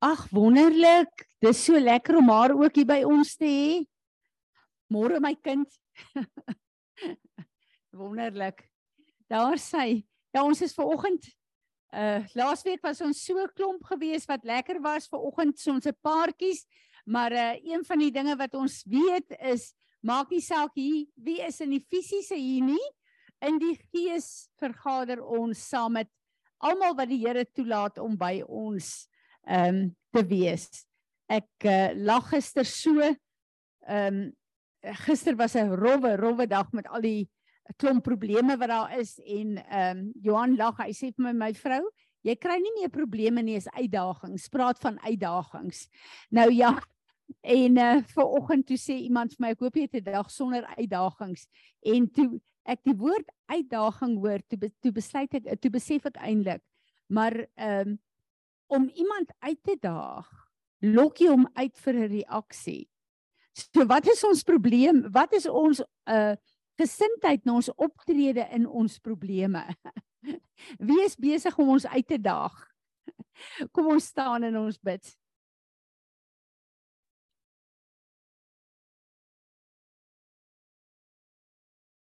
Ag wonderlik. Dis so lekker om haar ook hier by ons te hê. Môre my kind. wonderlik. Daar sy. Ja, ons is ver oggend uh laasweek was ons so klomp gewees wat lekker was ver oggend so ons 'n paartjies, maar uh een van die dinge wat ons weet is maak nie saak hier wie is in die fisiese hier nie. In die gees vergader ons saam met almal wat die Here toelaat om by ons ehm um, te wees. Ek uh, lag gister so ehm um, gister was 'n rowwe rowwe dag met al die klomp probleme wat daar is en ehm um, Johan lag hy sê vir my my vrou jy kry nie meer probleme nie is uitdagings praat van uitdagings. Nou ja en uh, ver oggend toe sê iemand vir my ek hoop jy het 'n dag sonder uitdagings en toe ek die woord uitdaging hoor toe toe besluit ek toe besef ek eintlik maar ehm um, om iemand uit te daag, lok jy hom uit vir 'n reaksie. So wat is ons probleem? Wat is ons uh gesindheid na ons optrede in ons probleme? Wie is besig om ons uit te daag? Kom ons staan en ons bid.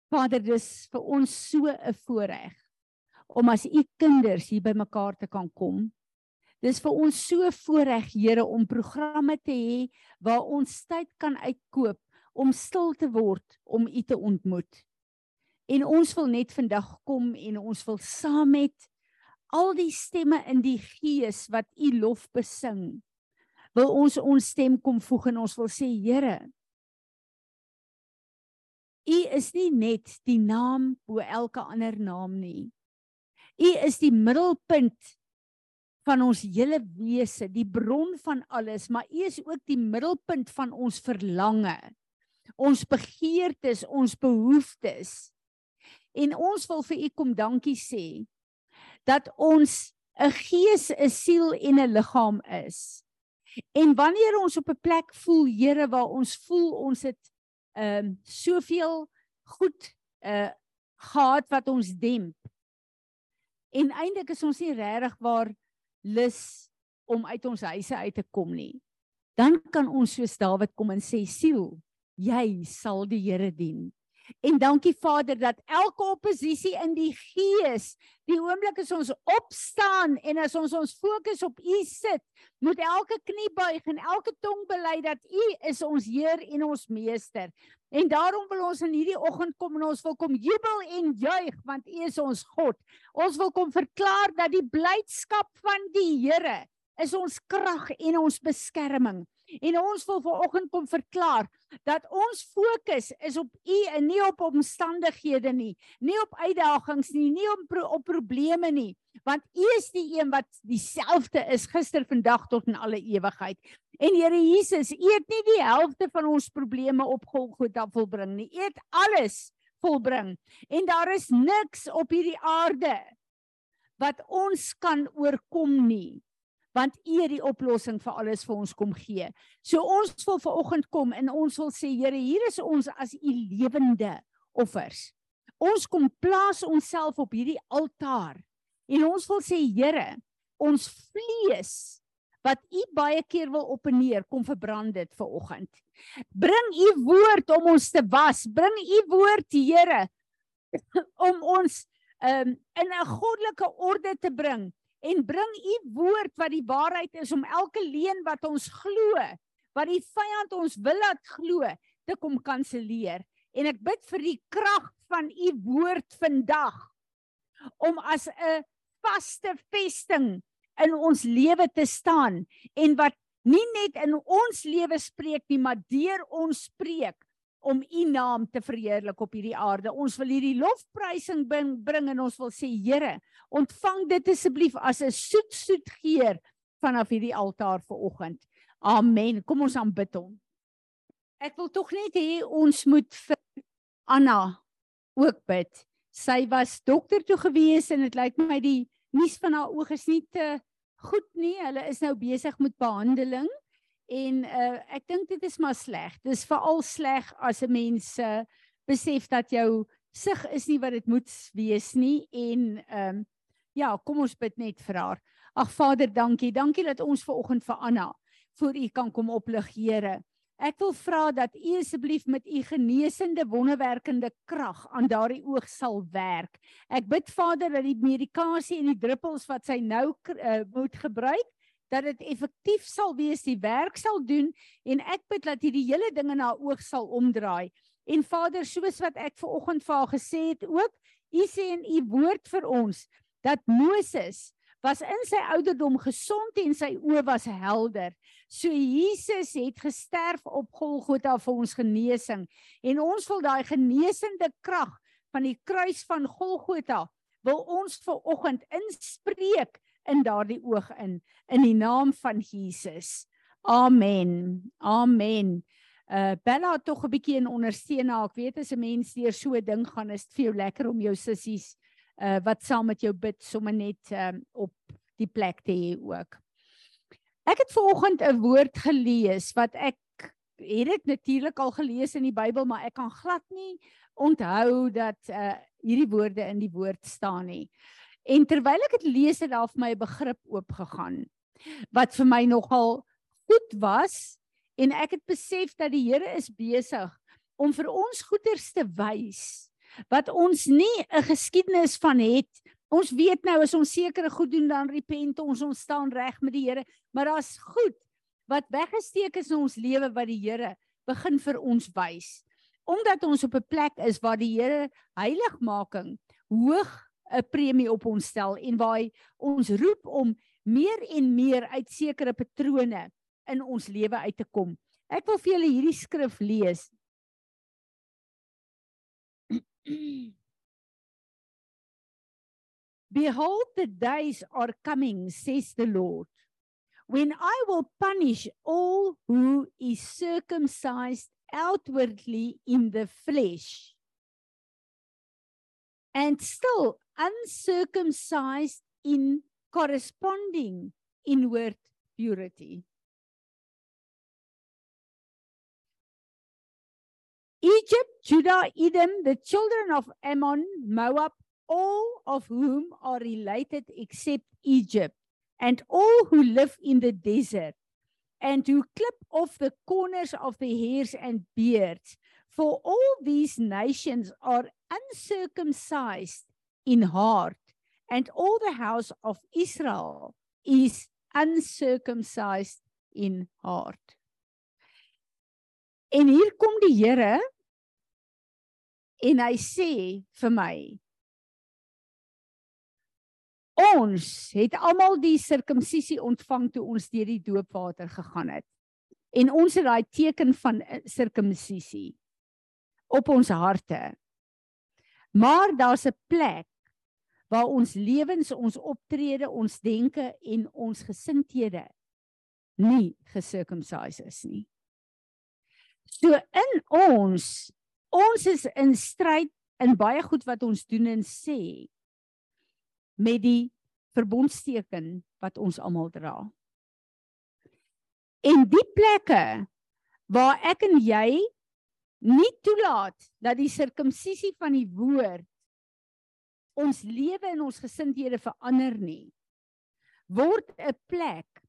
Vader, dis vir ons so 'n voorreg om as u kinders hier bymekaar te kan kom Dis vir ons so voorreg Here om programme te hê waar ons tyd kan uitkoop om stil te word om U te ontmoet. En ons wil net vandag kom en ons wil saam met al die stemme in die gees wat U lof besing. Wil ons ons stem kom voeg en ons wil sê Here U is nie net die naam bo elke ander naam nie. U is die middelpunt van ons hele wese, die bron van alles, maar U is ook die middelpunt van ons verlange. Ons begeertes, ons behoeftes. En ons wil vir U kom dankie sê dat ons 'n gees, 'n siel en 'n liggaam is. En wanneer ons op 'n plek voel, Here, waar ons voel ons het ehm um, soveel goed uh gehad wat ons demp. En eintlik is ons nie regtig waar lus om uit ons huise uit te kom nie. Dan kan ons soos Dawid kom en sê siel, jy sal die Here dien. En dankie Vader dat elke oppositie in die gees, die oomblik as ons opstaan en as ons ons fokus op U sit, moet elke knie buig en elke tong bely dat U is ons Heer en ons Meester. En daarom wil ons in hierdie oggend kom en ons wil kom jubel en juig want U is ons God. Ons wil kom verklaar dat die blydskap van die Here is ons krag en ons beskerming. En ons wil vanoggend kom verklaar dat ons fokus is op U en nie op omstandighede nie, nie op uitdagings nie, nie op pro op probleme nie, want U is die een wat dieselfde is gister, vandag tot in alle ewigheid. En Here Jesus, U het nie die helfte van ons probleme op Golgotha volbring nie. U het alles volbring. En daar is niks op hierdie aarde wat ons kan oorkom nie want U het die oplossing vir alles vir ons kom gee. So ons wil ver oggend kom en ons wil sê Here, hier is ons as U lewende offers. Ons kom plaas onsself op hierdie altaar en ons wil sê Here, ons vlees wat U baie keer wil op en neer kom verbrand dit ver oggend. Bring U woord om ons te was. Bring U woord, Here, om ons um, in 'n goddelike orde te bring en bring u woord wat die waarheid is om elke leuen wat ons glo, wat die vyand ons wil laat glo, te kom kanselleer. En ek bid vir die krag van u woord vandag om as 'n vaste vesting in ons lewe te staan en wat nie net in ons lewe spreek nie, maar deur ons spreek om u naam te verheerlik op hierdie aarde. Ons wil hierdie lofprysing bring, bring en ons wil sê Here, ontvang dit asseblief as 'n soet soet geur vanaf hierdie altaar vanoggend. Amen. Kom ons aanbid hom. Ek wil tog net hê ons moet vir Anna ook bid. Sy was dokter toe gewees en dit lyk my die nuus van haar oë is nie te goed nie. Hulle is nou besig met behandeling. En uh ek dink dit is maar sleg. Dis veral sleg as 'n mens uh, besef dat jou sig is nie wat dit moet wees nie en ehm um, ja, kom ons bid net vir haar. Ag Vader, dankie. Dankie dat ons ver oggend vir Anna voor U kan kom oplig, Here. Ek wil vra dat U asseblief met U genesende wonderwerkende krag aan daardie oog sal werk. Ek bid Vader dat die medikasie en die druppels wat sy nou uh, moet gebruik, dat dit effektief sal wees, die werk sal doen en ek bid dat hierdie hele ding in haar oog sal omdraai. En Vader, soos wat ek ver oggend vir haar gesê het ook, U sê in U woord vir ons dat Moses was in sy ouderdom gesond en sy oë was helder. So Jesus het gesterf op Golgotha vir ons genesing en ons wil daai genesende krag van die kruis van Golgotha wil ons ver oggend inspreek in daardie oog in in die naam van Jesus. Amen. Amen. Uh Bella tog 'n bietjie in ondersteuna. Ek weet as 'n mens deur so 'n ding gaan, is dit vir jou lekker om jou sissies uh wat saam met jou bid sommer net um op die plek te hê ook. Ek het vanoggend 'n woord gelees wat ek het dit natuurlik al gelees in die Bybel, maar ek kan glad nie onthou dat uh hierdie woorde in die woord staan nie. En terwyl ek dit lees het daar vir my 'n begrip oopgegaan wat vir my nogal goed was en ek het besef dat die Here is besig om vir ons goeders te wys wat ons nie 'n geskiedenis van het. Ons weet nou as ons sekere goed doen dan repent ons, ons staan reg met die Here, maar daar's goed wat weggesteek is in ons lewe wat die Here begin vir ons wys. Omdat ons op 'n plek is waar die Here heiligmaking hoog 'n premie op ons stel en waar hy ons roep om meer en meer uit sekere patrone in ons lewe uit te kom. Ek wil vir julle hierdie skrif lees Behold, the days are coming, says the Lord, when I will punish all who is circumcised outwardly in the flesh and still uncircumcised in corresponding inward purity. Egypt, Judah, Edom, the children of Ammon, Moab, all of whom are related except Egypt, and all who live in the desert, and who clip off the corners of the hairs and beards. For all these nations are uncircumcised in heart, and all the house of Israel is uncircumcised in heart. En hier kom die Here en hy sê vir my Ons het almal die sirkumsisie ontvang toe ons deur die doopwater gegaan het. En ons het daai teken van sirkumsisie op ons harte. Maar daar's 'n plek waar ons lewens, ons optrede, ons denke en ons gesindhede nie gesirkumsiseer is nie. So in ons ons is in stryd in baie goed wat ons doen en sê met die verbondsteken wat ons almal dra. En die plekke waar ek en jy nie toelaat dat die sirkumsisie van die woord ons lewe en ons gesindhede verander nie word 'n plek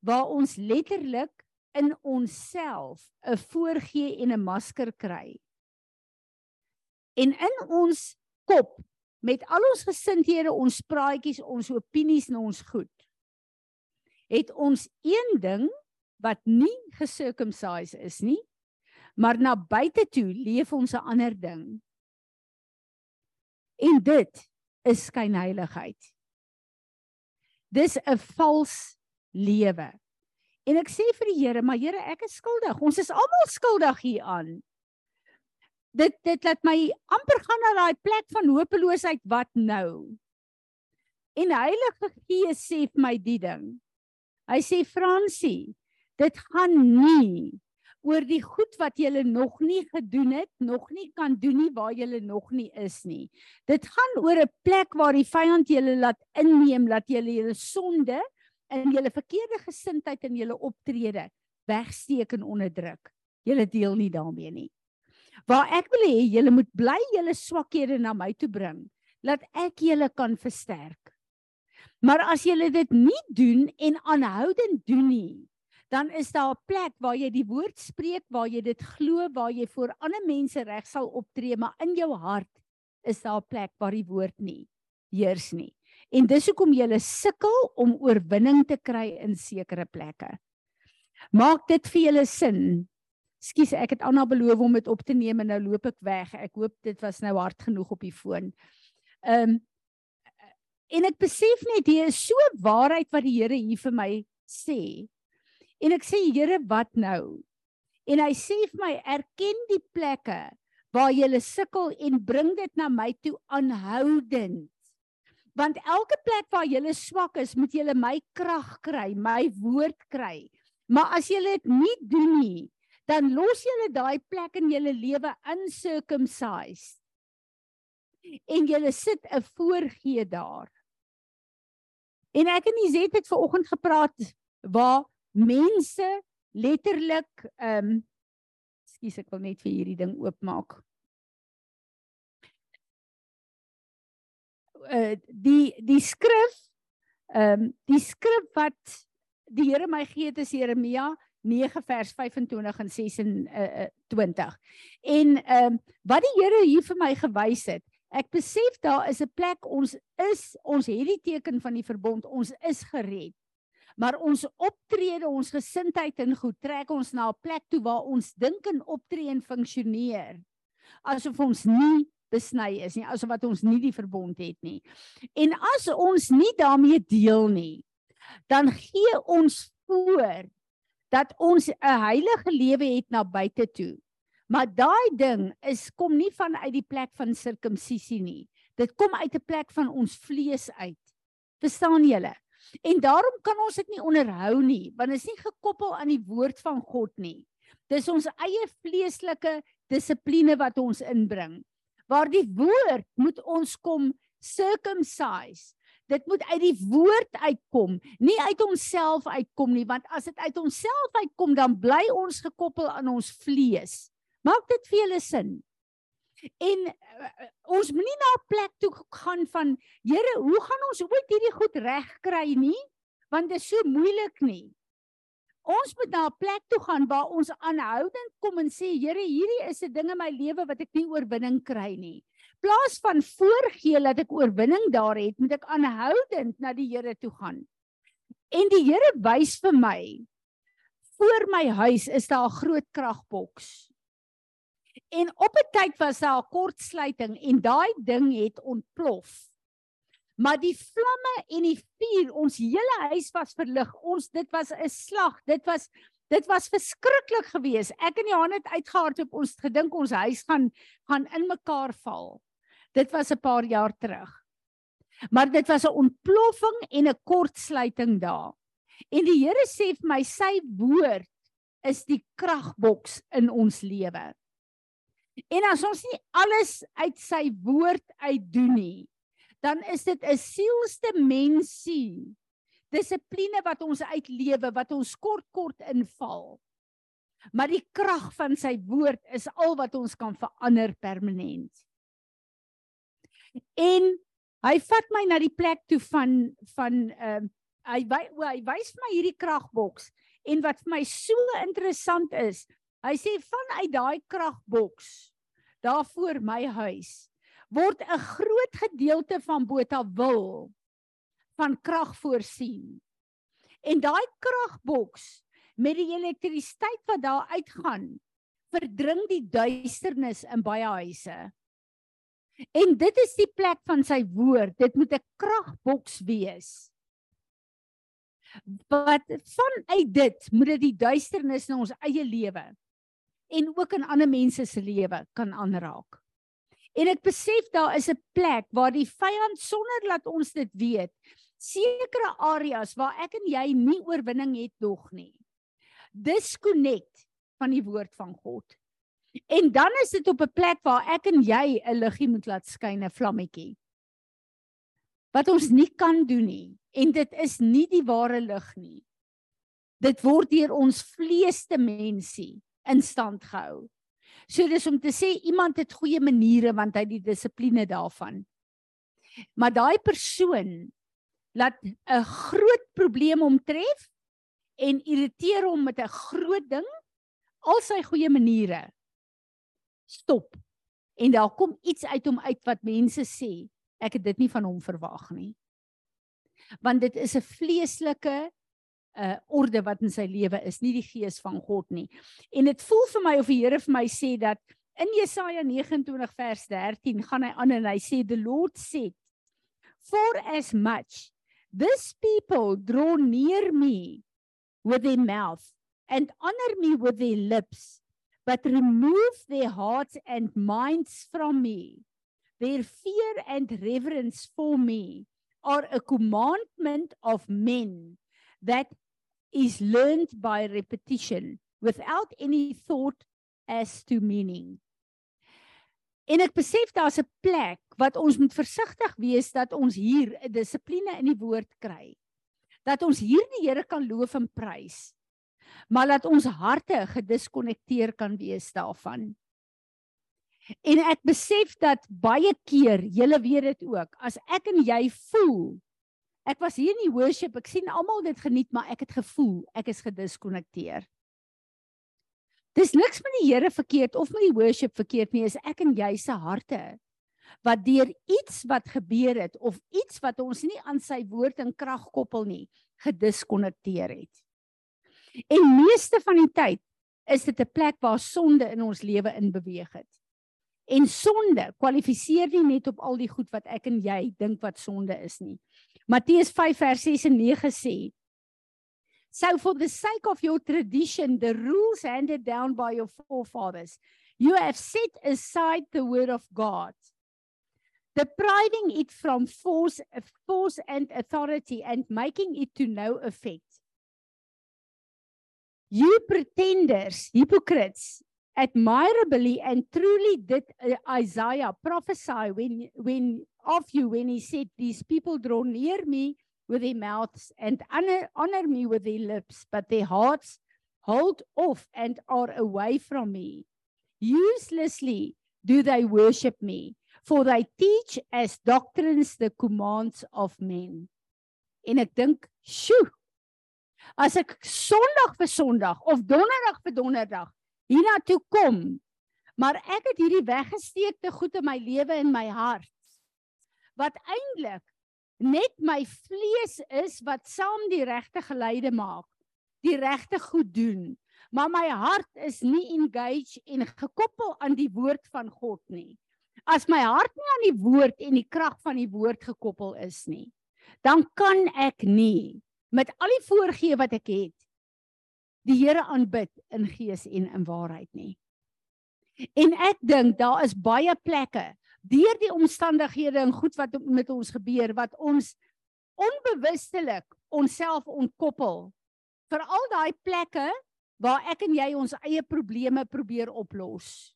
waar ons letterlik in onsself 'n voorgee en 'n masker kry. En in ons kop met al ons gesindhede, ons praatjies, ons opinies en ons goed, het ons een ding wat nie gesirkumsise is nie, maar na buite toe leef ons 'n ander ding. En dit is skynheiligheid. Dis 'n vals lewe. En ek sê vir die Here, maar Here, ek is skuldig. Ons is almal skuldig hieraan. Dit dit laat my amper gaan na daai plek van hopeloosheid wat nou. En Heilige Gees sê vir my die ding. Hy sê Fransie, dit gaan nie oor die goed wat jy nog nie gedoen het, nog nie kan doen nie waar jy nog nie is nie. Dit gaan oor 'n plek waar die vyand julle laat inneem, laat julle julle sonde in julle verkeerde gesindheid en julle optrede wegsteek en onderdruk. Julle deel nie daarmee nie. Waar ek wil hê julle moet bly julle swakhede na my toe bring, laat ek julle kan versterk. Maar as jy dit nie doen en aanhoudend doen nie, dan is daar 'n plek waar jy die woord spreek, waar jy dit glo, waar jy voor ander mense reg sal optree, maar in jou hart is daar 'n plek waar die woord nie heers nie. En dis hoekom jy sukkel om oorwinning te kry in sekere plekke. Maak dit vir julle sin? Skus, ek het Anna beloof om dit op te neem en nou loop ek weg. Ek hoop dit was nou hard genoeg op die foon. Ehm um, en ek besef net hier is so waarheid wat die Here hier vir my sê. En ek sê Here, wat nou? En hy sê vir my, erken die plekke waar jy sukkel en bring dit na my toe aanhoudend. Want elke plek waar jy swak is, moet jy my krag kry, my woord kry. Maar as jy dit nie doen nie, dan los jy daai plek in jou lewe uncircumcised. En jy sit 'n voorgee daar. En ek en Izet het ver oggend gepraat waar mense letterlik ehm um, skus ek wil net vir hierdie ding oopmaak. Uh die die skrif ehm um, die skrif wat die Here my gee het is Jeremia 9 vers 25 en 26. En ehm um, wat die Here hier vir my gewys het, Ek besef daar is 'n plek ons is ons het die teken van die verbond ons is gered. Maar ons optrede, ons gesindheid en goed trek ons na 'n plek toe waar ons dink en optree en funksioneer asof ons nie besny is nie, asof wat ons nie die verbond het nie. En as ons nie daarmee deel nie, dan gee ons voor dat ons 'n heilige lewe het na buite toe. Maar daai ding is kom nie vanuit die plek van sirkumsisie nie. Dit kom uit 'n plek van ons vlees uit. Verstaan julle? En daarom kan ons dit nie onderhou nie, want dit is nie gekoppel aan die woord van God nie. Dis ons eie vleeslike dissipline wat ons inbring. Waar die woord moet ons kom circumcise. Dit moet uit die woord uitkom, nie uit onsself uitkom nie, want as dit uit onsself uitkom, dan bly ons gekoppel aan ons vlees. Maak dit vir julle sin? En uh, ons moenie na 'n plek toe gaan van Here, hoe gaan ons ooit hierdie goed regkry nie? Want dit is so moeilik nie. Ons moet na 'n plek toe gaan waar ons aanhoudend kom en sê Here, hierdie is 'n ding in my lewe wat ek nie oorwinning kry nie. Plaas van voorgee dat ek oorwinning daar het, moet ek aanhoudend na die Here toe gaan. En die Here wys vir my voor my huis is daar 'n groot kragboks. En op 'n tyd was daar 'n kortsluiting en daai ding het ontplof. Maar die vlamme en die vuur, ons hele huis was verlig. Ons dit was 'n slag. Dit was dit was verskriklik geweest. Ek en Johan het uitgehardloop. Ons gedink ons huis gaan gaan in mekaar val. Dit was 'n paar jaar terug. Maar dit was 'n ontploffing en 'n kortsluiting daar. En die Here sê vir my sy woord is die kragboks in ons lewe. En as ons nie alles uit sy woord uit doen nie, dan is dit 'n sielsdimensie. Dissipline wat ons uitlewe wat ons kort kort inval. Maar die krag van sy woord is al wat ons kan verander permanent. En hy vat my na die plek toe van van ehm uh, hy wy, hy wys vir my hierdie kragboks en wat vir my so interessant is, Hy sê vanuit daai kragboks daar voor my huis word 'n groot gedeelte van Botawil van krag voorsien. En daai kragboks met die elektrisiteit wat daar uitgaan, verdring die duisternis in baie huise. En dit is die plek van sy woord. Dit moet 'n kragboks wees. Wat vanuit dit moet dit die duisternis in ons eie lewe en ook in ander mense se lewe kan aanraak. En ek besef daar is 'n plek waar die vyand sonder laat ons dit weet, sekere areas waar ek en jy nie oorwinning het nog nie. Disconnect van die woord van God. En dan is dit op 'n plek waar ek en jy 'n liggie moet laat skyn, 'n vlammetjie. Wat ons nie kan doen nie en dit is nie die ware lig nie. Dit word deur ons vleeste mensie in stand gehou. So dis om te sê iemand het goeie maniere want hy die dissipline daarvan. Maar daai persoon laat 'n groot probleem hom tref en irriteer hom met 'n groot ding al sy goeie maniere stop en daar kom iets uit hom uit wat mense sê ek het dit nie van hom verwag nie want dit is 'n vleeslike uh orde wat in sy lewe is nie die gees van God nie en dit voel vir my of die Here vir my sê dat in Jesaja 29 vers 13 gaan hy aan en hy sê the Lord said for as much this people draw near me with their mouth and honor me with their lips, but remove their hearts and minds from me. Their fear and reverence for me are a commandment of men that is learned by repetition without any thought as to meaning. En ek besef daar's 'n plek wat ons moet versigtig wees dat ons hier 'n dissipline in die woord kry dat ons hier die Here kan loof en prys. Maar dat ons harte gediskonnekteer kan wees daarvan. En ek besef dat baie keer, julle weet dit ook, as ek en jy voel ek was hier in die worship, ek sien almal dit geniet, maar ek het gevoel ek is gediskonnekteer. Dis niks met die Here verkeerd of met die worship verkeerd nie, is ek en jy se harte wat deur iets wat gebeur het of iets wat ons nie aan sy woord en krag koppel nie, gediskonnekteer het. En meeste van die tyd is dit 'n plek waar sonde in ons lewe in beweeg het. En sonde kwalifiseer nie net op al die goed wat ek en jy dink wat sonde is nie. Matteus 5 vers 6 en 9 sê: So for the sake of your tradition, the rules handed down by your forefathers, you have set aside the word of God depriving it from force, force and authority and making it to no effect. You pretenders, hypocrites, admirably and truly did uh, Isaiah prophesy when, when of you when he said, These people draw near me with their mouths and honor, honor me with their lips, but their hearts hold off and are away from me. Uselessly do they worship me for they teach as doctrines the commands of men. En ek dink, "Sjoe. As ek Sondag vir Sondag of Donderdag vir Donderdag hiernatoe kom, maar ek het hierdie weggesteekte goed in my lewe en my hart wat eintlik net my vlees is wat saam die regte geleide maak, die regte goed doen, maar my hart is nie engaged en gekoppel aan die woord van God nie. As my hart nie aan die woord en die krag van die woord gekoppel is nie, dan kan ek nie. Met al die voorgee wat ek het die Here aanbid in gees en in waarheid nie. En ek dink daar is baie plekke deur die omstandighede en goed wat met ons gebeur wat ons onbewustelik onsself ontkoppel vir al daai plekke waar ek en jy ons eie probleme probeer oplos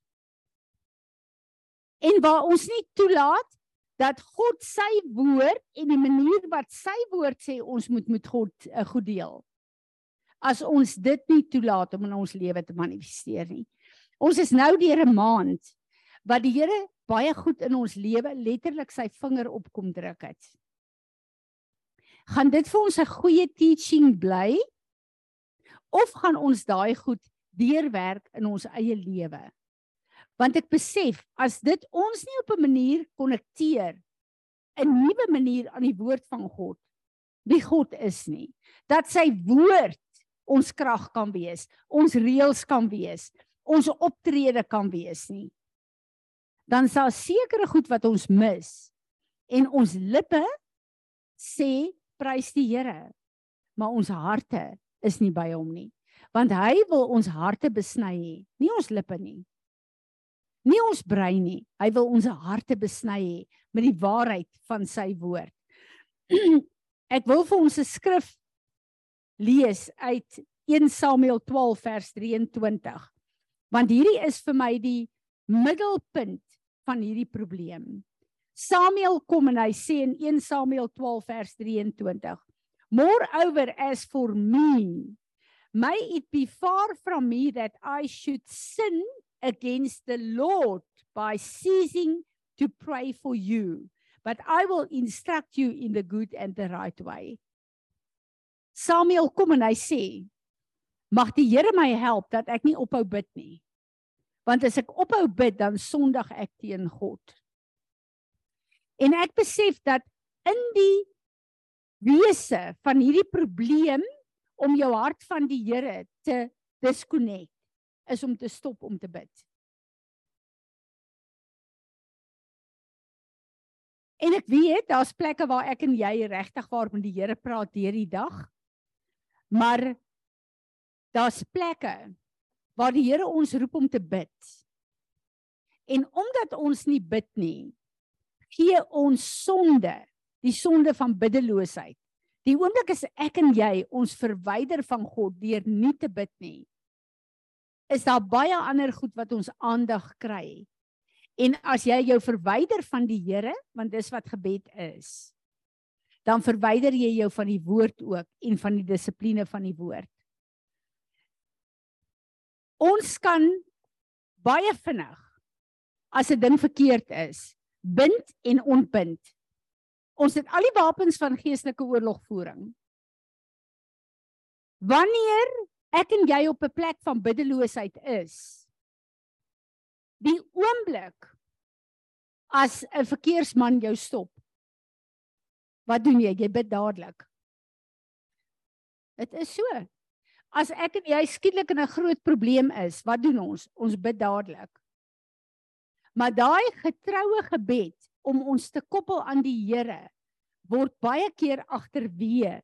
en waar ons nie toelaat dat God sy woord en die manier wat sy woord sê ons moet met God 'n uh, goed deel. As ons dit nie toelaat om in ons lewe te manifesteer nie. Ons is nou deur 'n maand wat die Here baie goed in ons lewe letterlik sy vinger op kom druk het. Gaan dit vir ons 'n goeie teaching bly of gaan ons daai goed deurwerk in ons eie lewe? want ek besef as dit ons nie op 'n manier konnekteer 'n nuwe manier aan die woord van God wie God is nie dat sy woord ons krag kan wees ons reëls kan wees ons optrede kan wees nie dan sal sekere goed wat ons mis en ons lippe sê prys die Here maar ons harte is nie by hom nie want hy wil ons harte besny hê nie ons lippe nie nie ons brein nie. Hy wil ons harte besny hê met die waarheid van sy woord. Ek wil vir ons 'n skrif lees uit 1 Samuel 12 vers 23. Want hierdie is vir my die middelpunt van hierdie probleem. Samuel kom en hy sê in 1 Samuel 12 vers 23: Moreover as for me may it be far from me that I should sin against the Lord by ceasing to pray for you. but I will instruct you in the good and the right way. Samuel kom en hy sê, mag die Here my help dat ek nie ophou bid nie. Want as ek ophou bid, dan sondig ek teen God. En ek besef dat in die wese van hierdie probleem om jou hart van die Here te disconnect is om te stop om te bid. En ek weet daar's plekke waar ek en jy regtig waar met die Here praat deur die dag. Maar daar's plekke waar die Here ons roep om te bid. En omdat ons nie bid nie, gee ons sonde, die sonde van biddeloosheid. Die oomblik as ek en jy ons verwyder van God deur nie te bid nie, is daar baie ander goed wat ons aandag kry. En as jy jou verwyder van die Here, want dis wat gebed is, dan verwyder jy jou van die woord ook en van die dissipline van die woord. Ons kan baie vinnig as 'n ding verkeerd is, bind en ontbind. Ons het al die wapens van geestelike oorlogvoering. Wanneer ek en jy op 'n plek van biddeloosheid is, die oomblik as 'n verkeersman jou stop, wat doen jy? Jy bid dadelik. Dit is so. As ek en jy skielik in 'n groot probleem is, wat doen ons? Ons bid dadelik. Maar daai getroue gebed om ons te koppel aan die Here word baie keer agterweë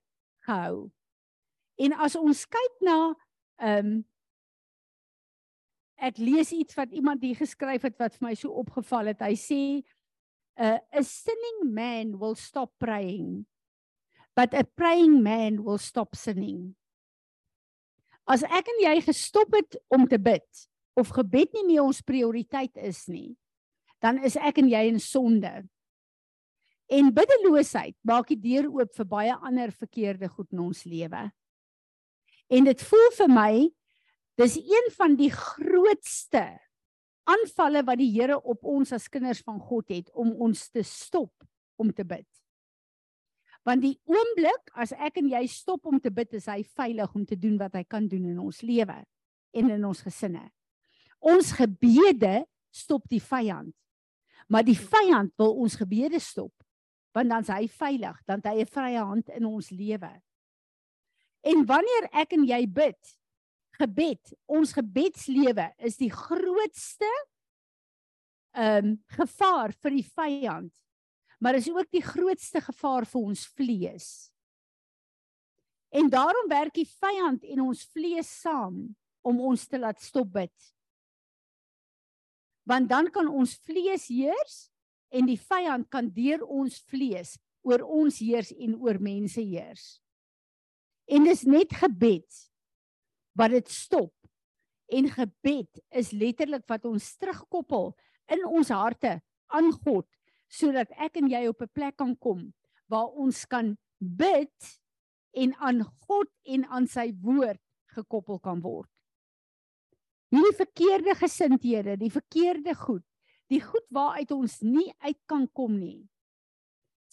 gehou. En as ons kyk na ehm um, ek lees iets wat iemand hier geskryf het wat vir my so opgeval het. Hy sê uh, a sinning man will stop praying but a praying man will stop sinning. As ek en jy gestop het om te bid of gebed nie meer ons prioriteit is nie, dan is ek en jy in sonde. En biddeloosheid maak die deur oop vir baie ander verkeerde goed in ons lewe. En dit voel vir my dis een van die grootste aanvalle wat die Here op ons as kinders van God het om ons te stop om te bid. Want die oomblik as ek en jy stop om te bid, is hy veilig om te doen wat hy kan doen in ons lewe en in ons gesinne. Ons gebede stop die vyand. Maar die vyand wil ons gebede stop. Want dan's hy veilig, dan het hy 'n vrye hand in ons lewe. En wanneer ek en jy bid, gebed, ons gebedslewe is die grootste ehm um, gevaar vir die vyand. Maar is ook die grootste gevaar vir ons vlees. En daarom werk die vyand en ons vlees saam om ons te laat stop bid want dan kan ons vlees heers en die vyand kan deur ons vlees oor ons heers en oor mense heers. En dis net gebed wat dit stop. En gebed is letterlik wat ons terugkoppel in ons harte aan God sodat ek en jy op 'n plek kan kom waar ons kan bid en aan God en aan sy woord gekoppel kan word hierdie verkeerde gesindhede, die verkeerde goed, die goed waaruit ons nie uit kan kom nie.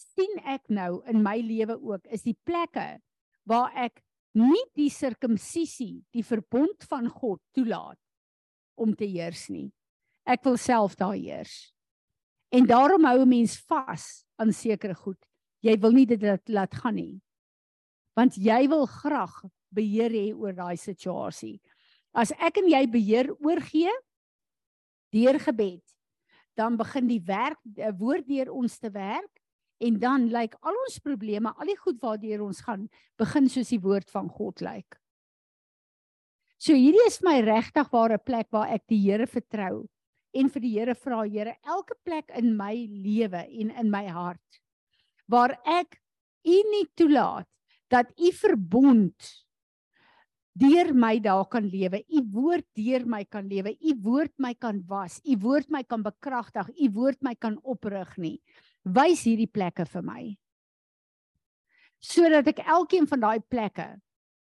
sien ek nou in my lewe ook is die plekke waar ek nie die sirkumsisie, die verbond van God toelaat om te heers nie. Ek wil self daar heers. En daarom hou 'n mens vas aan sekere goed. Jy wil nie dit laat gaan nie. Want jy wil graag beheer hê oor daai situasie. As ek en jy beheer oorgee deur gebed, dan begin die werk die woord deur ons te werk en dan lyk al ons probleme, al die goed waardeur ons gaan, begin soos die woord van God lyk. So hierdie is my regtig ware plek waar ek die Here vertrou en vir die Here vra Here elke plek in my lewe en in my hart waar ek u nie toelaat dat u verbond deur my daar kan lewe. U woord deur my kan lewe. U woord my kan was. U woord my kan bekragtig. U woord my kan oprig nie. Wys hierdie plekke vir my. Sodat ek elkeen van daai plekke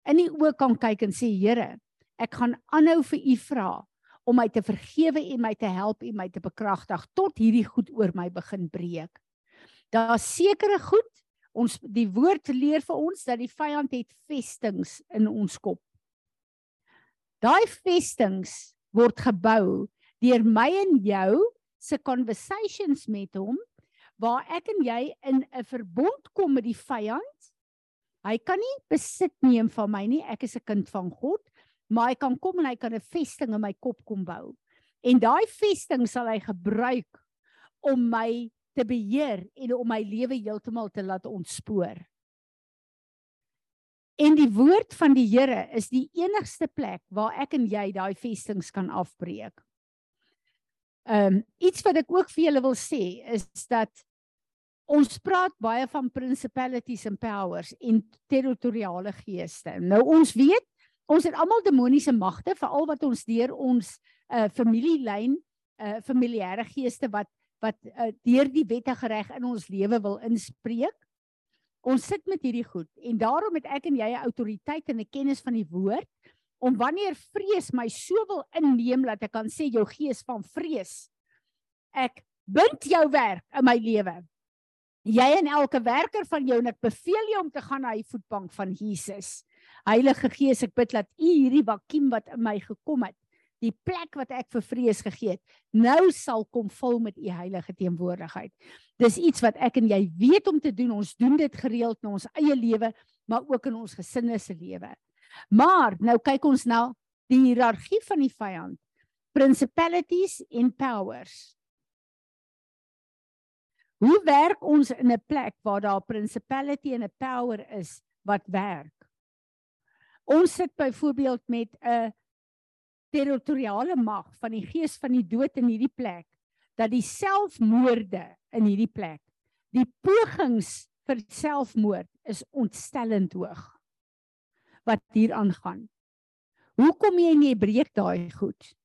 in die oë kan kyk en sê Here, ek gaan aanhou vir u vra om my te vergewe en my te help en my te bekragtig tot hierdie goed oor my begin breek. Daar's sekere goed. Ons die woord leer vir ons dat die vyand het vestings in ons kop. Daai vestings word gebou deur my en jou se conversations met hom waar ek en jy in 'n verbond kom met die vyand. Hy kan nie besit neem van my nie. Ek is 'n kind van God, maar hy kan kom en hy kan 'n vesting in my kop kom bou. En daai vesting sal hy gebruik om my te beheer en om my lewe heeltemal te laat ontspoor. En die woord van die Here is die enigste plek waar ek en jy daai vestings kan afbreek. Ehm um, iets wat ek ook vir julle wil sê is dat ons praat baie van principalities and powers en territoriale geeste. Nou ons weet, ons het almal demoniese magte, veral wat ons deur ons uh familielyn, uh familiêre geeste wat wat uh, deur die wettige reg in ons lewe wil inspreek. Ons sit met hierdie goed en daarom het ek en jy 'n autoriteit en 'n kennis van die woord om wanneer vrees my so wil inneem dat ek kan sê jou gees van vrees ek bind jou werk in my lewe jy en elke werker van jou en ek beveel jou om te gaan na die voetbank van Jesus. Heilige Gees, ek bid dat U hierdie vakuum wat in my gekom het, die plek wat ek vir vrees gegee het, nou sal kom vul met U heilige teenwoordigheid. Dis iets wat ek en jy weet om te doen. Ons doen dit gereeld in ons eie lewe, maar ook in ons gesinne se lewe. Maar nou kyk ons na die hiërargie van die vyand. Principalities and powers. Hoe werk ons in 'n plek waar daar principality en 'n power is wat werk? Ons sit byvoorbeeld met 'n territoriale mag van die gees van die dood in hierdie plek dat die selfmoorde in hierdie plek, die pogings vir selfmoord is ontstellend hoog. Wat hier aangaan. Hoe kom jy en jy breek daai goed?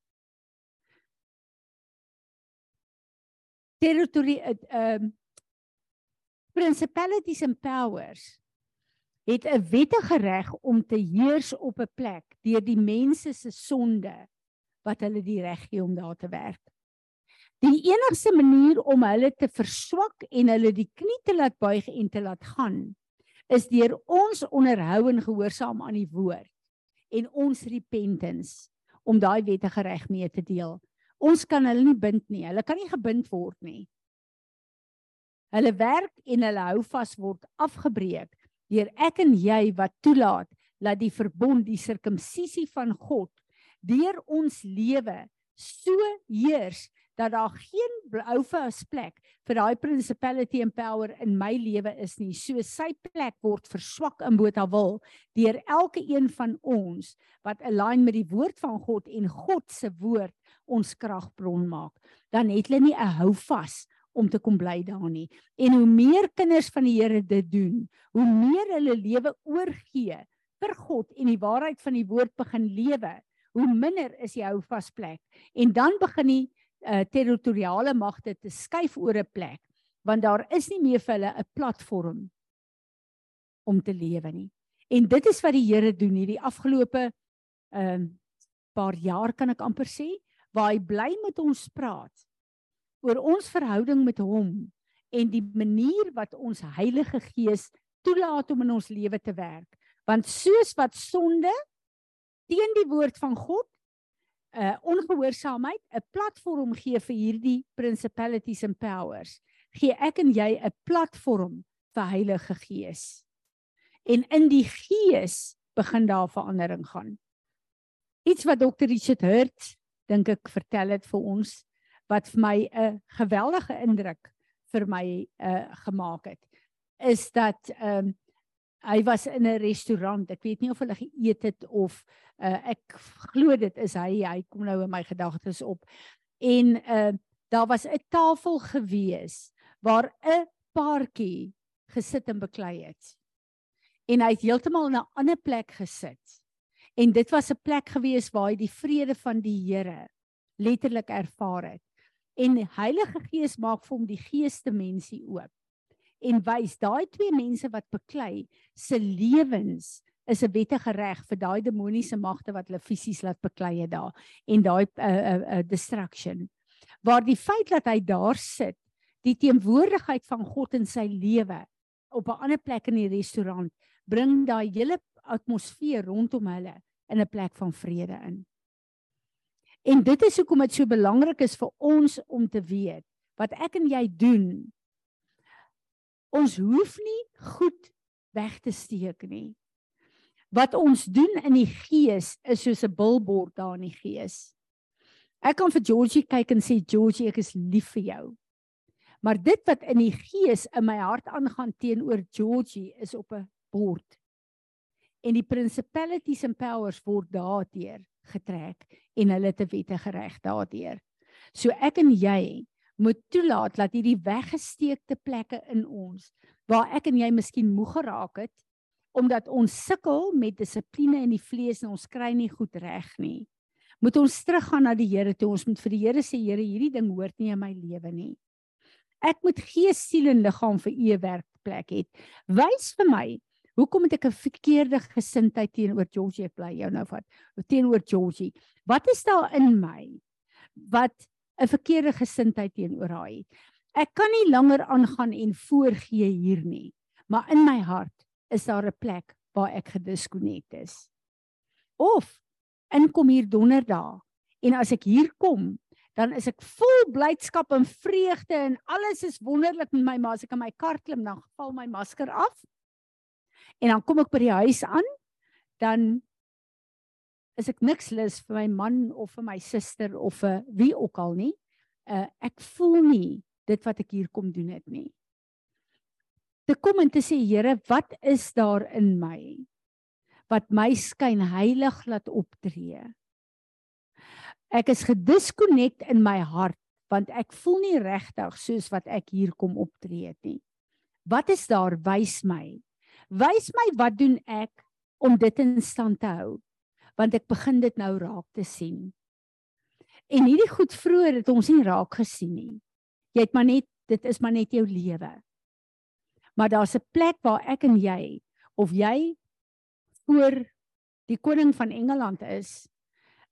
Territory um principalities and powers het 'n wettige reg om te heers op 'n plek deur die mense se sonde wat hulle die reg gee om daar te werk. Die enigste manier om hulle te verswak en hulle die knie te laat buig en te laat gaan is deur ons onderhou en gehoorsaam aan die woord en ons repentance om daai wettige reg mee te deel. Ons kan hulle nie bind nie. Hulle kan nie gebind word nie. Hulle werk en hulle hou vas word afgebreek deur ek en jy wat toelaat dat die verbond, die sirkumsisie van God deur ons lewe so heers dat daar geen blou vas plek vir daai principality and power in my lewe is nie. So sy plek word verswak in Botawil deur elke een van ons wat align met die woord van God en God se woord ons kragbron maak. Dan het hulle nie 'n houvas om te kom bly daar nie. En hoe meer kinders van die Here dit doen, hoe meer hulle lewe oorgee vir God en die waarheid van die woord begin lewe, hoe minder is die houvas plek. En dan begin die uh, territoriale magte te skuif oor 'n plek want daar is nie meer vir hulle 'n platform om te lewe nie. En dit is wat die Here doen hierdie afgelope ehm uh, paar jaar kan ek amper sê waar hy bly met ons praat oor ons verhouding met hom en die manier wat ons Heilige Gees toelaat om in ons lewe te werk. Want soos wat sonde teen die woord van God uh ongehoorsaamheid 'n platform gee vir hierdie principalities and powers, gee ek en jy 'n platform vir Heilige Gees. En in die Gees begin daar verandering gaan. Iets wat Dr. Richard Hurt dink ek vertel het vir ons wat vir my 'n geweldige indruk vir my uh gemaak het is dat ehm um, hy was in 'n restaurant. Ek weet nie of hulle geëet het of uh, ek glo dit is hy. Hy kom nou in my gedagtes op. En uh daar was 'n tafel gewees waar 'n paartjie gesit en beklei het. En hy het heeltemal in 'n ander plek gesit. En dit was 'n plek gewees waar hy die vrede van die Here letterlik ervaar het. En die Heilige Gees maak vir hom die geestemensie oop en wys daai twee mense wat beklei se lewens is 'n wettige reg vir daai demoniese magte wat hulle fisies laat beklei het daar en daai 'n uh, 'n uh, uh, distraction waar die feit dat hy daar sit die teenwoordigheid van God in sy lewe op 'n ander plek in die restaurant bring daai hele atmosfeer rondom hulle in 'n plek van vrede in. En dit is hoekom dit so belangrik is vir ons om te weet wat ek en jy doen. Ons hoef nie goed weg te steek nie. Wat ons doen in die gees is soos 'n billboard daar in die gees. Ek kan vir Georgie kyk en sê Georgie, ek is lief vir jou. Maar dit wat in die gees in my hart aangaan teenoor Georgie is op 'n bord. En die principalities and powers word daardeur getrek en hulle te wette gereg daardeur. So ek en jy moet toelaat dat hierdie weggesteekte plekke in ons waar ek en jy miskien moeg geraak het omdat ons sukkel met dissipline in die vlees en ons kry nie goed reg nie. Moet ons teruggaan na die Here toe. Ons moet vir die Here sê Here, hierdie ding hoort nie in my lewe nie. Ek moet gees, siel en liggaam vir u werkplek hê. Wys vir my Hoekom het ek 'n verkeerde gesindheid teenoor Georgie bly jou nou vat? Teenoor Georgie. Wat is daar in my wat 'n verkeerde gesindheid teenoor haar het? Ek kan nie langer aangaan en voorgee hier nie. Maar in my hart is daar 'n plek waar ek gediskonnekt is. Of inkom hier donderdag en as ek hier kom, dan is ek vol blydskap en vreugde en alles is wonderlik met my, maar as ek in my kar klim, dan val my masker af En dan kom ek by die huis aan, dan is ek niks lus vir my man of vir my suster of vir wie ook al nie. Uh ek voel nie dit wat ek hier kom doen het nie. Te kom en te sê Here, wat is daar in my wat my skyn heilig laat optree? Ek is gediskonnekt in my hart want ek voel nie regtig soos wat ek hier kom optree het nie. Wat is daar wys my? Wys my wat doen ek om dit in stand te hou? Want ek begin dit nou raak te sien. En hierdie goed vroeër het ons nie raak gesien nie. Jy het maar net dit is maar net jou lewe. Maar daar's 'n plek waar ek en jy of jy voor die koning van Engeland is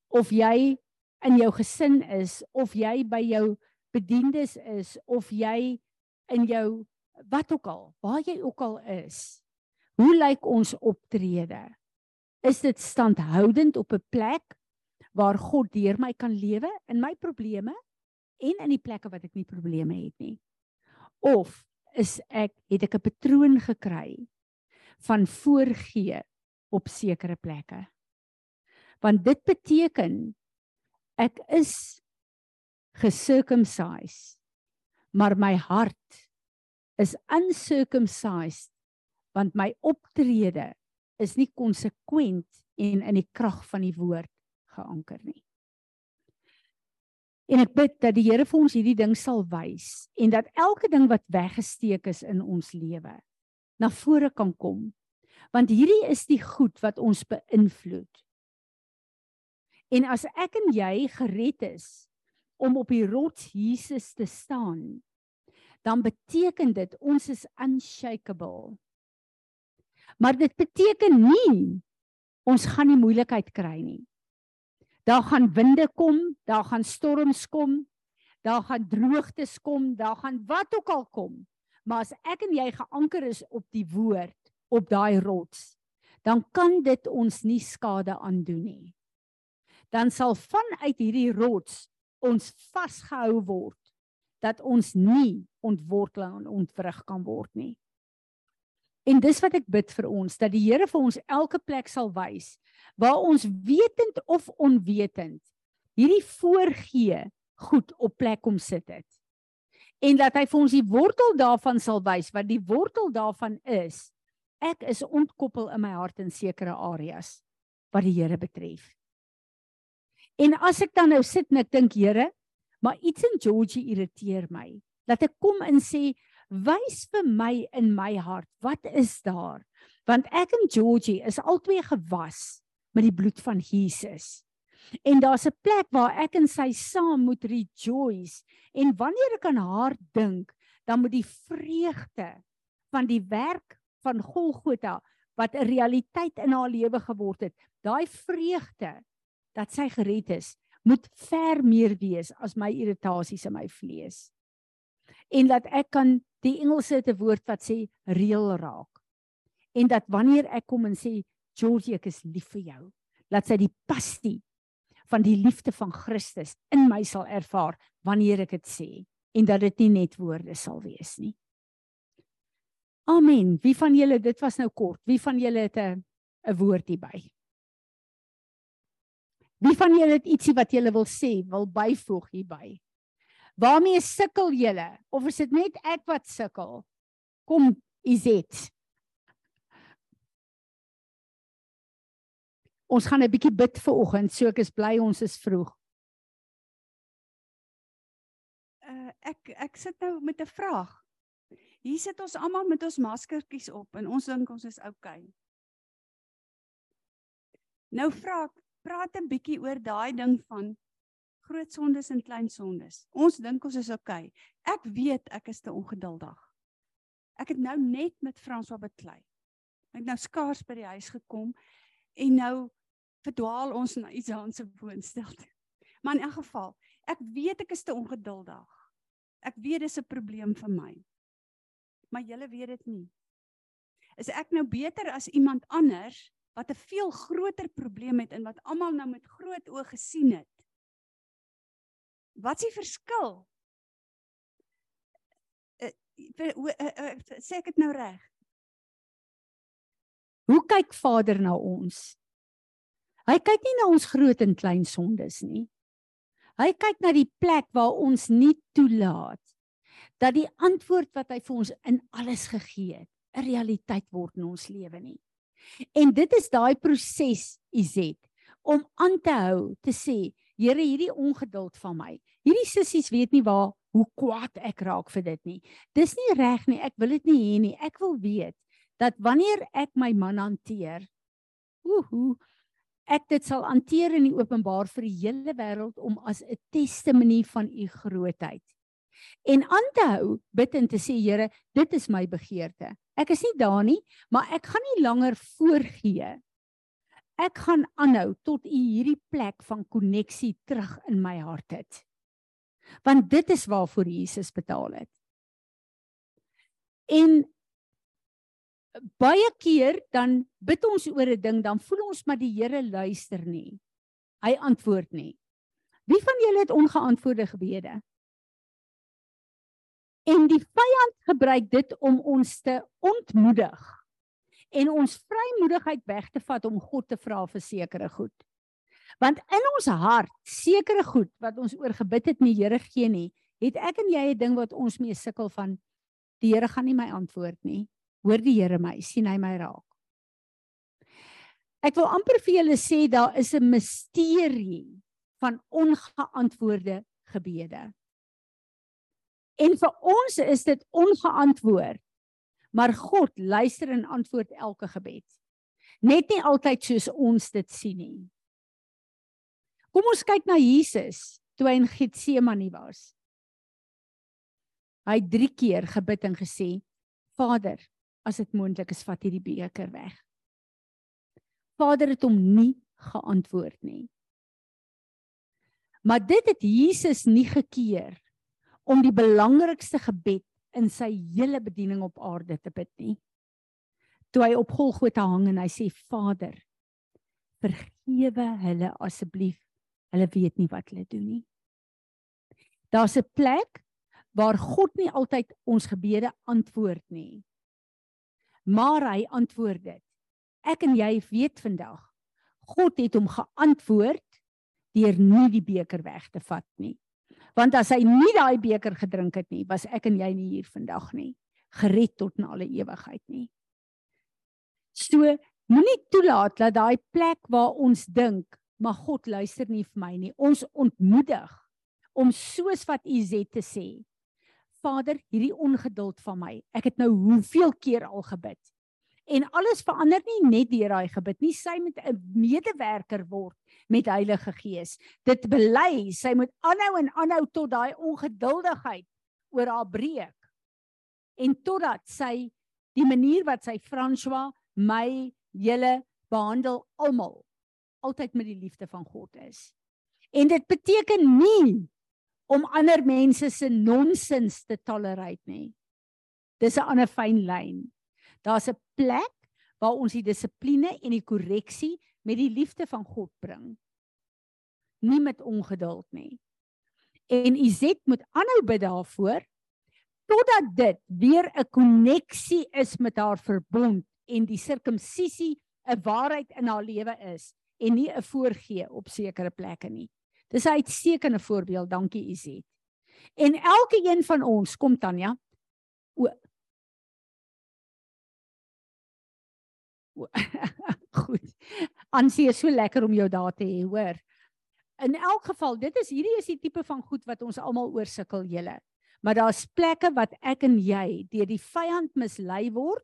of jy in jou gesin is of jy by jou bediendes is of jy in jou wat ook al waar jy ook al is Hoe lyk ons optrede? Is dit standhoudend op 'n plek waar God deur my kan lewe in my probleme en in die plekke wat ek nie probleme het nie? Of is ek het ek 'n patroon gekry van voorgee op sekere plekke? Want dit beteken ek is gesircumcised maar my hart is uncircumcised want my optrede is nie konsekwent en in die krag van die woord geanker nie. En ek bid dat die Here vir ons hierdie ding sal wys en dat elke ding wat weggesteek is in ons lewe na vore kan kom. Want hierdie is die goed wat ons beïnvloed. En as ek en jy gered is om op die rots Jesus te staan, dan beteken dit ons is unshakable. Maar dit beteken nie ons gaan nie moeilikheid kry nie. Daar gaan winde kom, daar gaan storms kom, daar gaan droogtes kom, daar gaan wat ook al kom. Maar as ek en jy geanker is op die woord, op daai rots, dan kan dit ons nie skade aandoen nie. Dan sal vanuit hierdie rots ons vasgehou word dat ons nie ontwortel en ontwrig kan word nie. En dis wat ek bid vir ons dat die Here vir ons elke plek sal wys waar ons wetend of onwetend hierdie voorgee goed op plek kom sit het. En dat hy vir ons die wortel daarvan sal wys wat die wortel daarvan is. Ek is ontkoppel in my hart in sekere areas wat die Here betref. En as ek dan nou sit en ek dink Here, maar iets in Georgie irriteer my. Dat ek kom en sê wys vir my in my hart wat is daar? Want ek en Georgie is albei gewas met die bloed van Jesus. En daar's 'n plek waar ek en sy saam moet rejoice. En wanneer ek aan haar dink dan moet die vreugde van die werk van Golgotha wat 'n realiteit in haar lewe geword het daai vreugde dat sy gered is moet ver meer wees as my irritasies in my vlees. En dat ek kan die Engelse te woord wat sê reël raak. En dat wanneer ek kom en sê Georgie ek is lief vir jou, laat sy die passie van die liefde van Christus in my sal ervaar wanneer ek dit sê en dat dit nie net woorde sal wees nie. Amen. Wie van julle dit was nou kort. Wie van julle het 'n 'n woord hierby? Wie van julle het ietsie wat julle wil sê, wil byvoeg hierby? Waarmee sukkel julle? Of is dit net ek wat sukkel? Kom, Izet. Ons gaan 'n bietjie bid vir oggend, so ek is bly ons is vroeg. Uh ek ek sit nou met 'n vraag. Hier sit ons almal met ons maskertjies op en ons dink ons is oukei. Okay. Nou vra ek praat 'n bietjie oor daai ding van groot sondes en klein sondes. Ons dink ons is oukei. Okay. Ek weet ek is te ongeduldig. Ek het nou net met François beklei. Ek het nou skaars by die huis gekom en nou verdwaal ons na Isaan se woonstel. Maar in elk geval, ek weet ek is te ongeduldig. Ek weet dis 'n probleem vir my. Maar julle weet dit nie. Is ek nou beter as iemand anders wat 'n veel groter probleem het en wat almal nou met groot oë gesien het. Wat is die verskil? Uh, uh, uh, sê ek dit nou reg? Hoe kyk Vader na ons? Hy kyk nie na ons groot en klein sondes nie. Hy kyk na die plek waar ons nie toelaat dat die antwoord wat hy vir ons in alles gegee het, 'n realiteit word in ons lewe nie. En dit is daai proses Izet om aan te hou te sê Here hierdie ongeduld van my. Hierdie sissies weet nie waar hoe kwaad ek raak vir dit nie. Dis nie reg nie. Ek wil dit nie hê nie. Ek wil weet dat wanneer ek my man hanteer, ooh, ek dit sal hanteer in die openbaar vir die hele wêreld om as 'n testimonie van u grootheid. En aan te hou bid en te sê Here, dit is my begeerte. Ek is nie daar nie, maar ek gaan nie langer voorgee. Ek gaan aanhou tot u hierdie plek van koneksie terug in my hart het. Want dit is waarvoor Jesus betaal het. En baie keer dan bid ons oor 'n ding, dan voel ons maar die Here luister nie. Hy antwoord nie. Wie van julle het ongeantwoorde gebede? En die vyand gebruik dit om ons te ontmoedig en ons vrymoedigheid weg te vat om God te vra vir sekere goed. Want in ons hart, sekere goed wat ons oor gebid het nie Here gee nie, het ek en jy 'n ding wat ons mee sukkel van die Here gaan nie my antwoord nie. Hoor die Here my, sien hy my raak. Ek wil amper vir julle sê daar is 'n misterie van ongeantwoorde gebede. En vir ons is dit ongeantwoord. Maar God luister en antwoord elke gebed. Net nie altyd soos ons dit sien nie. Kom ons kyk na Jesus toe hy in Getsemane was. Hy het 3 keer gebid en gesê: "Vader, as dit moontlik is, vat hierdie beker weg." Vader het hom nie geantwoord nie. Maar dit het Jesus nie gekeer om die belangrikste gebed in sy hele bediening op aarde te bid nie. Toe hy op Golgotha hang en hy sê Vader, vergewe hulle asseblief. Hulle weet nie wat hulle doen nie. Daar's 'n plek waar God nie altyd ons gebede antwoord nie. Maar hy antwoord dit. Ek en jy weet vandag God het hom geantwoord deur nie die beker weg te vat nie. Want as hy nie daai beker gedrink het nie, was ek en jy nie hier vandag nie, gered tot in alle ewigheid nie. So moenie toelaat dat daai plek waar ons dink, maar God luister nie vir my nie, ons ontmoedig om soos wat U sê te sê. Vader, hierdie ongeduld van my. Ek het nou hoeveel keer al gebid. En alles verander nie net deur daai gebed nie, sy moet 'n medewerker word met Heilige Gees. Dit bely, sy moet aanhou en aanhou tot daai ongeduldigheid oor haar breek. En totdat sy die manier wat sy François, my, julle behandel almal altyd met die liefde van God is. En dit beteken nie om ander mense se nonsens te tolereer nie. Dis 'n ander fyn lyn. Daar's 'n plek waar ons die dissipline en die korreksie met die liefde van God bring. Nie met ongeduld nie. En Izet moet aanhou bid daarvoor totdat dit weer 'n koneksie is met haar verbond en die sirkumsisie 'n waarheid in haar lewe is en nie 'n voorgee op sekere plekke nie. Dis 'n uitstekende voorbeeld, dankie Izet. En elke een van ons kom Tanya. O goed. Ansie is so lekker om jou daar te hê, hoor. In elk geval, dit is hierdie is die tipe van goed wat ons almal oorsukkel julle. Maar daar's plekke wat ek en jy deur die vyand mislei word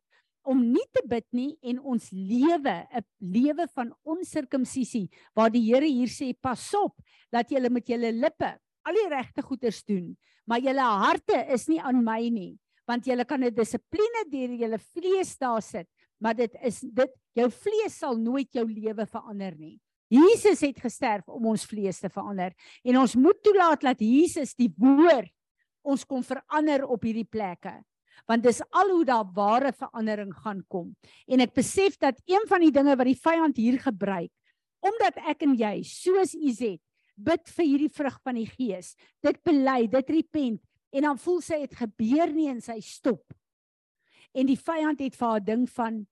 om nie te bid nie en ons lewe 'n lewe van onsirkumsisie waar die Here hier sê pas op dat julle met julle lippe al die regte goeders doen maar julle harte is nie aan my nie want julle kan 'n dissipline deur julle vlees daar sit maar dit is dit jou vlees sal nooit jou lewe verander nie Jesus het gesterf om ons vlees te verander en ons moet toelaat dat Jesus die woord ons kom verander op hierdie plekke want dis al hoe daar ware verandering gaan kom. En ek besef dat een van die dinge wat die vyand hier gebruik omdat ek en jy soos Izet bid vir hierdie vrug van die gees dit bely dit repent en dan voel sy het gebeur nie en sy stop. En die vyand het vir haar ding van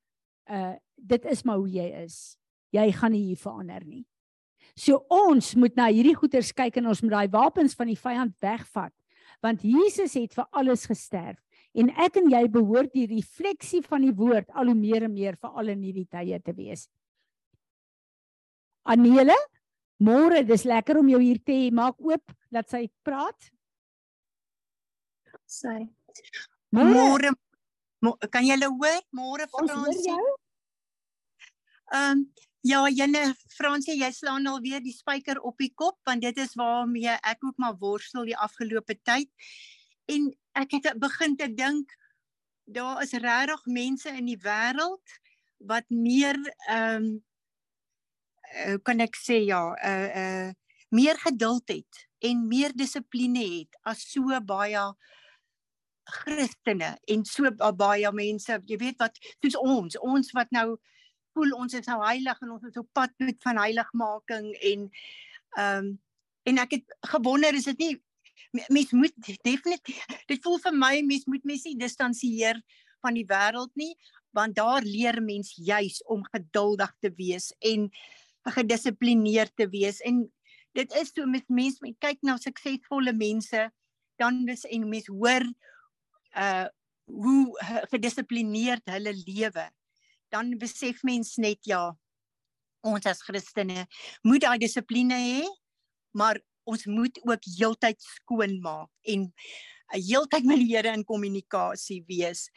uh dit is maar hoe jy is jy gaan nie hier verander nie so ons moet na hierdie goeters kyk en ons moet daai wapens van die vyand wegvat want Jesus het vir alles gesterf en ek en jy behoort die refleksie van die woord al hoe meer en meer vir al in hierdie tye te wees. Anele, môre, dis lekker om jou hier te hê. Maak oop dat sy praat. Sy. Môre kan jy hulle hoor? Môre Fransie. Ehm um, Ja, Jenne Fransie, jy slaan al weer die spyker op die kop want dit is waarmee ek ook maar worstel die afgelope tyd. En ek het begin te dink daar is regtig mense in die wêreld wat meer ehm um, uh, kan ek sê ja, uh uh meer geduld het en meer dissipline het as so baie Christene en so baie mense, jy weet wat soos ons, ons wat nou voel ons is nou heilig en ons is op pad met van heiligmaking en ehm um, en ek het gewonder is dit nie mens moet definitief dit voel vir my mens moet mens nie distansieer van die wêreld nie want daar leer mens juis om geduldig te wees en gedissiplineerd te wees en dit is so met mense met kyk na suksesvolle mense dan is en mens hoor uh hoe gedissiplineerd hulle lewe dan besef mens net ja ons as Christene moet daai dissipline hê maar ons moet ook heeltyd skoon maak en heeltyd met die Here in kommunikasie wees.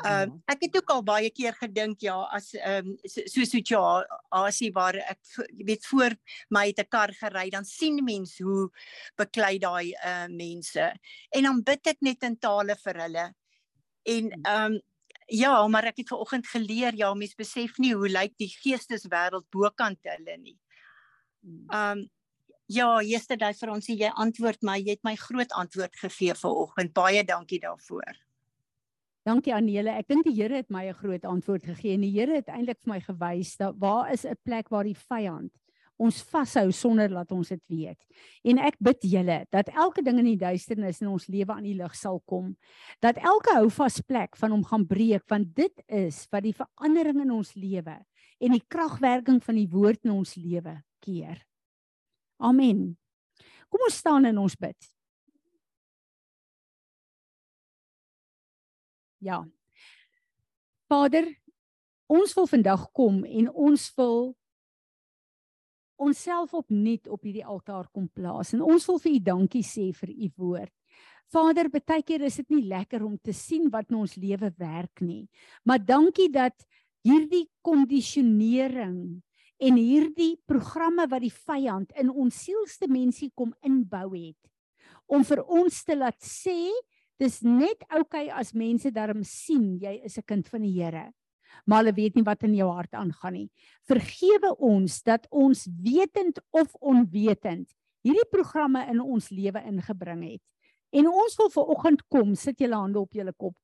Ehm uh, ek het ook al baie keer gedink ja as ehm um, so so situasie waar ek weet voor my het 'n kar gery dan sien mense hoe beklei daai uh mense. En dan bid ek net in tale vir hulle. En ehm um, Ja, maar ek het vanoggend geleer ja, mense besef nie hoe lyk die geesteswêreld bokant hulle nie. Um ja, yesterday vir ons jy antwoord my, jy het my groot antwoord gegee vanoggend. Baie dankie daarvoor. Dankie Anele. Ek dink die Here het my 'n groot antwoord gegee en die Here het eintlik vir my gewys dat waar is 'n plek waar die vyand ons vashou sonder dat ons dit weet. En ek bid julle dat elke ding in die duisternis in ons lewe aan die lig sal kom. Dat elke houvas plek van hom gaan breek want dit is wat die verandering in ons lewe en die kragwerking van die woord in ons lewe keer. Amen. Kom ons staan en ons bid. Ja. Vader, ons wil vandag kom en ons wil onsself opnuut op hierdie altaar kom plaas en ons wil vir u dankie sê vir u woord. Vader, baie keer is dit nie lekker om te sien wat in ons lewe werk nie. Maar dankie dat hierdie kondisionering en hierdie programme wat die vyand in ons sielsdimensie kom inbou het om vir ons te laat sê dis net oukei okay as mense daarom sien jy is 'n kind van die Here maar hulle weet nie wat in jou hart aangaan nie. Vergewe ons dat ons wetend of onwetend hierdie programme in ons lewe ingebring het. En ons wil ver oggend kom, sit julle hande op julle kop.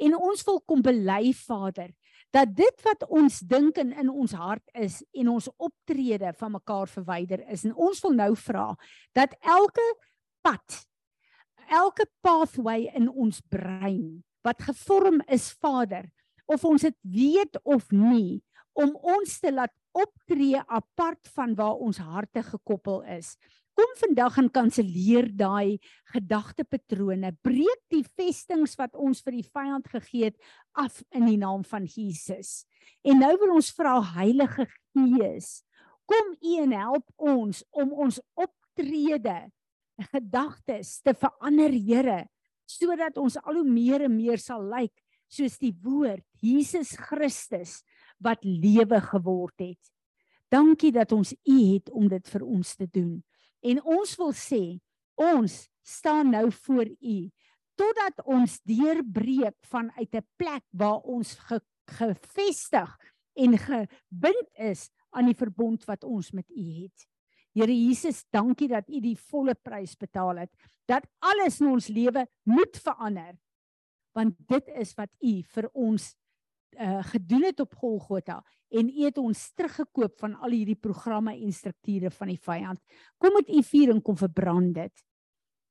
En ons wil kom bely Vader dat dit wat ons dink en in ons hart is en ons optrede van mekaar verwyder is en ons wil nou vra dat elke pad elke pathway in ons brein wat gevorm is Vader of ons dit weet of nie om ons te laat optree apart van waar ons harte gekoppel is kom vandag en kanselleer daai gedagtepatrone. Breek die vestings wat ons vir die vyand gegee het af in die naam van Jesus. En nou wil ons vra Heilige Gees, kom U en help ons om ons optrede, gedagtes te verander, Here, sodat ons al hoe meer en meer sal lyk soos die woord Jesus Christus wat lewe geword het. Dankie dat ons U het om dit vir ons te doen. En ons wil sê, ons staan nou voor U totdat ons deurbreek vanuit 'n plek waar ons ge, gevestig en gebind is aan die verbond wat ons met U het. Here Jesus, dankie dat U die volle prys betaal het dat alles in ons lewe moet verander. Want dit is wat U vir ons uh, gedoen het op Golgotha en U het ons teruggekoop van al hierdie programme en strukture van die vyand. Kom met U vuur en kom verbrand dit.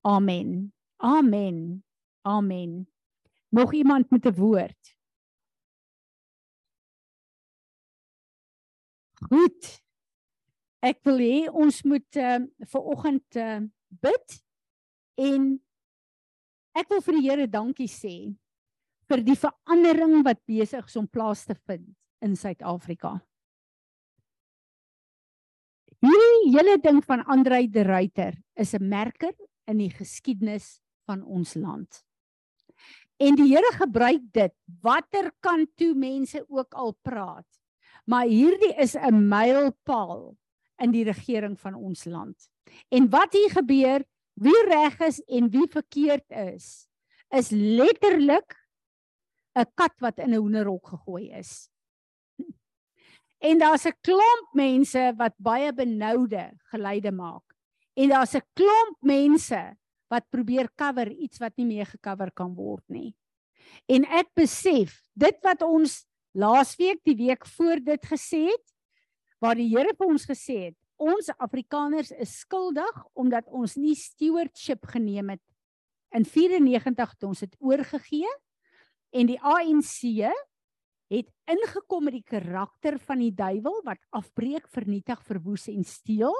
Amen. Amen. Amen. Nog iemand met 'n woord? Goed. Ek wil hê ons moet uh, vir oggend uh, bid en ek wil vir die Here dankie sê vir die verandering wat besig is om plaas te vind in Suid-Afrika. Hierdie hele ding van Andrei de Ruyter is 'n merker in die geskiedenis van ons land. En die Here gebruik dit watter kant toe mense ook al praat. Maar hierdie is 'n mylpaal in die regering van ons land. En wat hier gebeur, wie reg is en wie verkeerd is, is letterlik 'n kat wat in 'n hoenderhok gegooi is. En daar's 'n klomp mense wat baie benoude geluide maak. En daar's 'n klomp mense wat probeer cover iets wat nie meer gecover kan word nie. En ek besef, dit wat ons laasweek, die week voor dit gesê het, waar die Here vir ons gesê het, ons Afrikaners is skuldig omdat ons nie stewardship geneem het in 94 het ons dit oorgegee en die ANC het ingekom met die karakter van die duiwel wat afbreek, vernietig, verwoes en steel.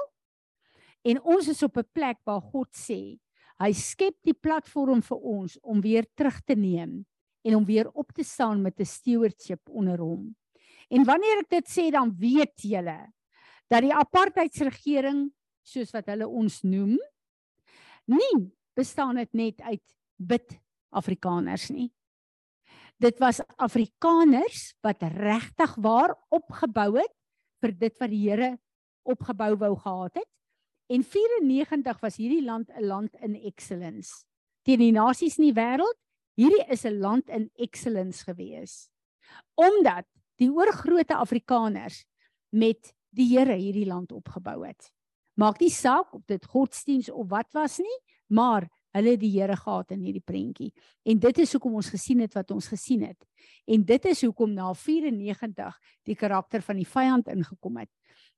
En ons is op 'n plek waar God sê, hy skep die platform vir ons om weer terug te neem en om weer op te staan met 'n stewardship onder hom. En wanneer ek dit sê, dan weet julle dat die apartheidsregering soos wat hulle ons noem, nie bestaan dit net uit bid Afrikaners nie dit was Afrikaners wat regtig waar opgebou het vir dit wat die Here opgebou wou gehad het. En 94 was hierdie land 'n land in excellence. Teen die nasies in die wêreld, hierdie is 'n land in excellence gewees. Omdat die oorgrootte Afrikaners met die Here hierdie land opgebou het. Maak nie saak of dit godsdiens of wat was nie, maar Hulle het die Here gehad in hierdie prentjie. En dit is hoekom ons gesien het wat ons gesien het. En dit is hoekom na 94 die karakter van die vyand ingekom het.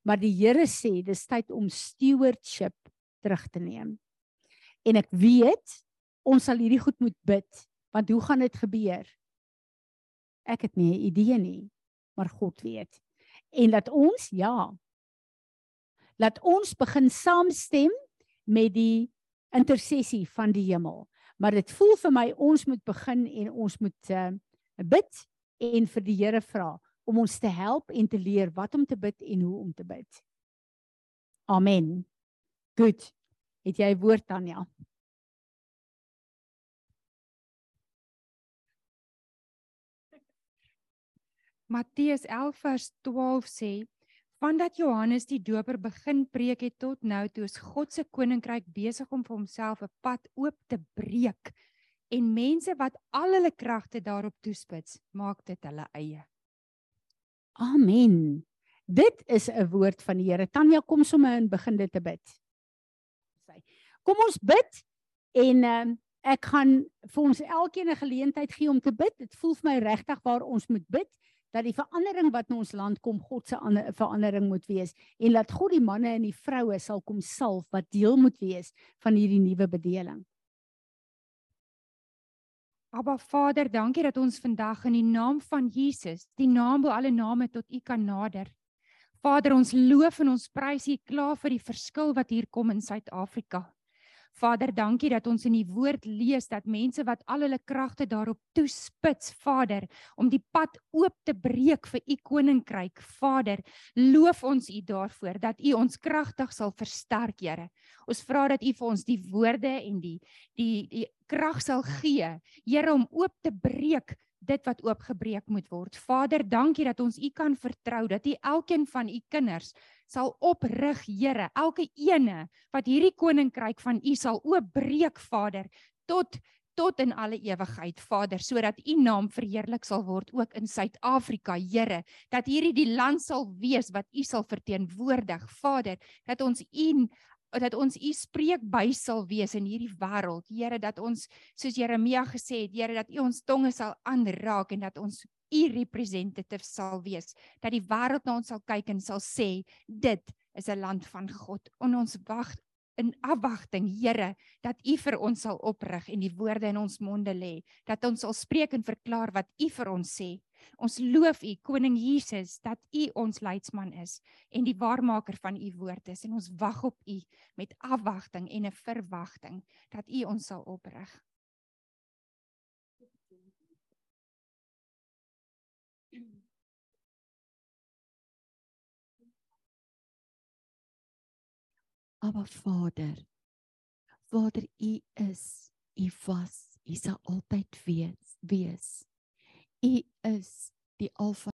Maar die Here sê dis tyd om stewardship terug te neem. En ek weet ons sal hierdie goed moet bid, want hoe gaan dit gebeur? Ek het nie 'n idee nie, maar God weet. En laat ons ja. Laat ons begin saamstem met die intersessie van die hemel. Maar dit voel vir my ons moet begin en ons moet uh, bid en vir die Here vra om ons te help en te leer wat om te bid en hoe om te bid. Amen. Goed. Het jy woord Tanya? Matteus 11 vers 12 sê Vandat Johannes die Doper begin preek het tot nou toe is God se koninkryk besig om vir homself 'n pad oop te breek en mense wat al hulle kragte daarop toespits, maak dit hulle eie. Amen. Dit is 'n woord van die Here. Tanya kom sommer in begin dit te bid. bladsy. Kom ons bid en ehm um, ek gaan vir ons elkeen 'n geleentheid gee om te bid. Dit voel vir my regtig waar ons moet bid dat die verandering wat in ons land kom God se ander verandering moet wees en dat God die manne en die vroue sal kom salf wat deel moet wees van hierdie nuwe bedeling. Abba Vader, dankie dat ons vandag in die naam van Jesus, die naam bo alle name tot U kan nader. Vader, ons loof en ons prys U klaar vir die verskil wat hier kom in Suid-Afrika. Vader, dankie dat ons in die woord lees dat mense wat al hulle kragte daarop toespits, Vader, om die pad oop te breek vir u koninkryk. Vader, loof ons u daarvoor dat u ons kragtig sal versterk, Here. Ons vra dat u vir ons die woorde en die die die krag sal gee, Here, om oop te breek dit wat oopgebreek moet word. Vader, dankie dat ons U kan vertrou dat U elkeen van U kinders sal oprig, Here, elke ene wat hierdie koninkryk van U sal oopbreek, Vader, tot tot in alle ewigheid, Vader, sodat U naam verheerlik sal word ook in Suid-Afrika, Here, dat hierdie die land sal wees wat U sal verteenwoordig, Vader, dat ons U dat ons u spreek by sal wees in hierdie wêreld. Here dat ons soos Jeremia gesê het, Here dat u ons tonge sal aanraak en dat ons u representative sal wees. Dat die wêreld na ons sal kyk en sal sê dit is 'n land van God. En ons wag in afwagting, Here, dat U vir ons sal oprig en die woorde in ons monde lê, dat ons sal spreek en verklaar wat U vir ons sê. Ons loof U koning Jesus dat U ons leidsman is en die waarmaker van U woord is en ons wag op U met afwagting en 'n verwagting dat U ons sal oprig. Aba Vader. Vader, U is, U was, U sal altyd wees, wees. U is die alfa